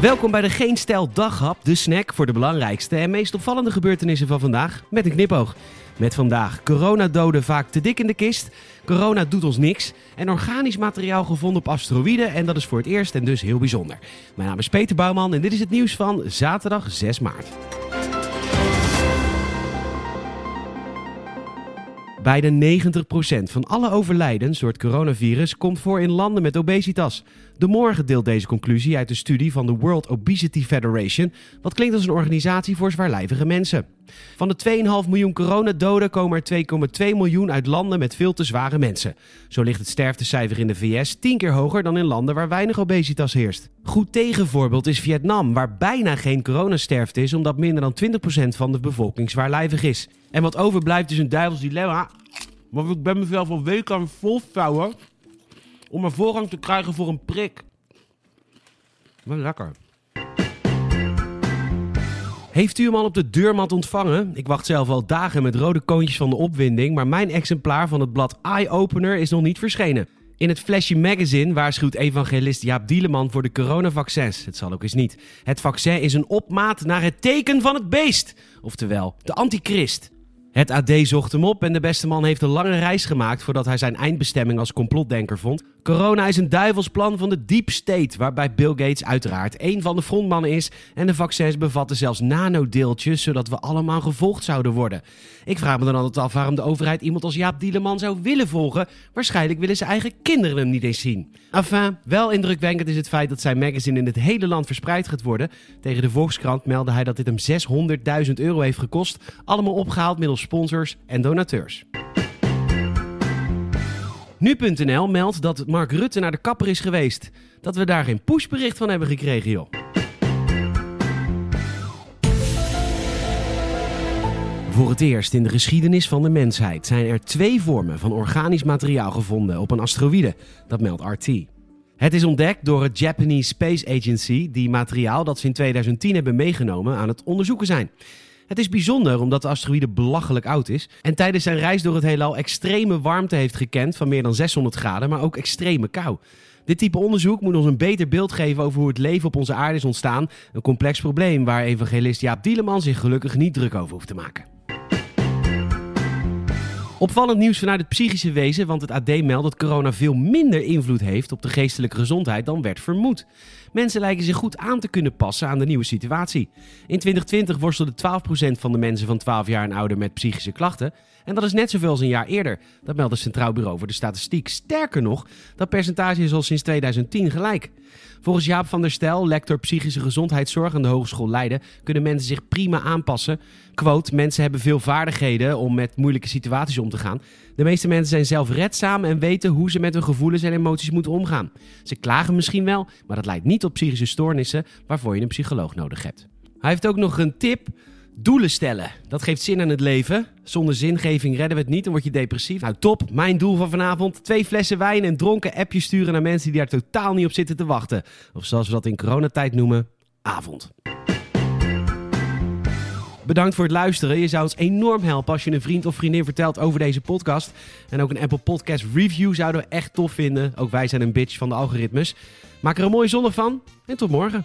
Welkom bij de Geen Stijl Daghap, de snack voor de belangrijkste en meest opvallende gebeurtenissen van vandaag met een knipoog. Met vandaag coronadoden vaak te dik in de kist, corona doet ons niks en organisch materiaal gevonden op asteroïden en dat is voor het eerst en dus heel bijzonder. Mijn naam is Peter Bouwman en dit is het nieuws van zaterdag 6 maart. Bijna 90% van alle overlijdens door het coronavirus komt voor in landen met obesitas. De Morgen deelt deze conclusie uit de studie van de World Obesity Federation, wat klinkt als een organisatie voor zwaarlijvige mensen. Van de 2,5 miljoen coronadoden komen er 2,2 miljoen uit landen met veel te zware mensen. Zo ligt het sterftecijfer in de VS 10 keer hoger dan in landen waar weinig obesitas heerst. Goed tegenvoorbeeld is Vietnam, waar bijna geen coronasterfte is omdat minder dan 20% van de bevolking zwaarlijvig is. En wat overblijft is een duivels dilemma. Want ik ben mezelf al weken aan het volvouwen om een voorrang te krijgen voor een prik. Wat lekker. Heeft u hem al op de deurmat ontvangen? Ik wacht zelf al dagen met rode koontjes van de opwinding, maar mijn exemplaar van het blad Eye Opener is nog niet verschenen. In het Flashy Magazine waarschuwt evangelist Jaap Dieleman voor de coronavaccins. Het zal ook eens niet. Het vaccin is een opmaat naar het teken van het beest. Oftewel, de antichrist. Het AD zocht hem op en de beste man heeft een lange reis gemaakt voordat hij zijn eindbestemming als complotdenker vond. Corona is een duivelsplan van de deep state, waarbij Bill Gates uiteraard één van de frontmannen is en de vaccins bevatten zelfs nanodeeltjes, zodat we allemaal gevolgd zouden worden. Ik vraag me dan altijd af waarom de overheid iemand als Jaap Dieleman zou willen volgen. Waarschijnlijk willen zijn eigen kinderen hem niet eens zien. Enfin, wel indrukwekkend is het feit dat zijn magazine in het hele land verspreid gaat worden. Tegen de Volkskrant meldde hij dat dit hem 600.000 euro heeft gekost, allemaal opgehaald middels sponsors en donateurs. Nu.nl meldt dat Mark Rutte naar de kapper is geweest. Dat we daar geen pushbericht van hebben gekregen, joh. Voor het eerst in de geschiedenis van de mensheid zijn er twee vormen van organisch materiaal gevonden op een asteroïde. Dat meldt RT. Het is ontdekt door het Japanese Space Agency, die materiaal dat ze in 2010 hebben meegenomen aan het onderzoeken zijn. Het is bijzonder omdat de asteroïde belachelijk oud is en tijdens zijn reis door het heelal extreme warmte heeft gekend van meer dan 600 graden, maar ook extreme kou. Dit type onderzoek moet ons een beter beeld geven over hoe het leven op onze aarde is ontstaan. Een complex probleem waar evangelist Jaap Dieleman zich gelukkig niet druk over hoeft te maken. Opvallend nieuws vanuit het psychische wezen, want het AD meldt dat corona veel minder invloed heeft op de geestelijke gezondheid dan werd vermoed. Mensen lijken zich goed aan te kunnen passen aan de nieuwe situatie. In 2020 worstelde 12% van de mensen van 12 jaar en ouder met psychische klachten. En dat is net zoveel als een jaar eerder. Dat meldt het Centraal Bureau voor de Statistiek. Sterker nog, dat percentage is al sinds 2010 gelijk. Volgens Jaap van der Stel, lector psychische gezondheidszorg aan de Hogeschool Leiden, kunnen mensen zich prima aanpassen. Quote, mensen hebben veel vaardigheden om met moeilijke situaties om te gaan. De meeste mensen zijn zelfredzaam en weten hoe ze met hun gevoelens en emoties moeten omgaan. Ze klagen misschien wel, maar dat leidt niet tot psychische stoornissen waarvoor je een psycholoog nodig hebt. Hij heeft ook nog een tip. Doelen stellen. Dat geeft zin aan het leven. Zonder zingeving redden we het niet, dan word je depressief. Nou, top. Mijn doel van vanavond: twee flessen wijn en dronken appjes sturen naar mensen die daar totaal niet op zitten te wachten. Of zoals we dat in coronatijd noemen, avond. Bedankt voor het luisteren. Je zou ons enorm helpen als je een vriend of vriendin vertelt over deze podcast. En ook een Apple Podcast review zouden we echt tof vinden. Ook wij zijn een bitch van de algoritmes. Maak er een mooie zondag van en tot morgen.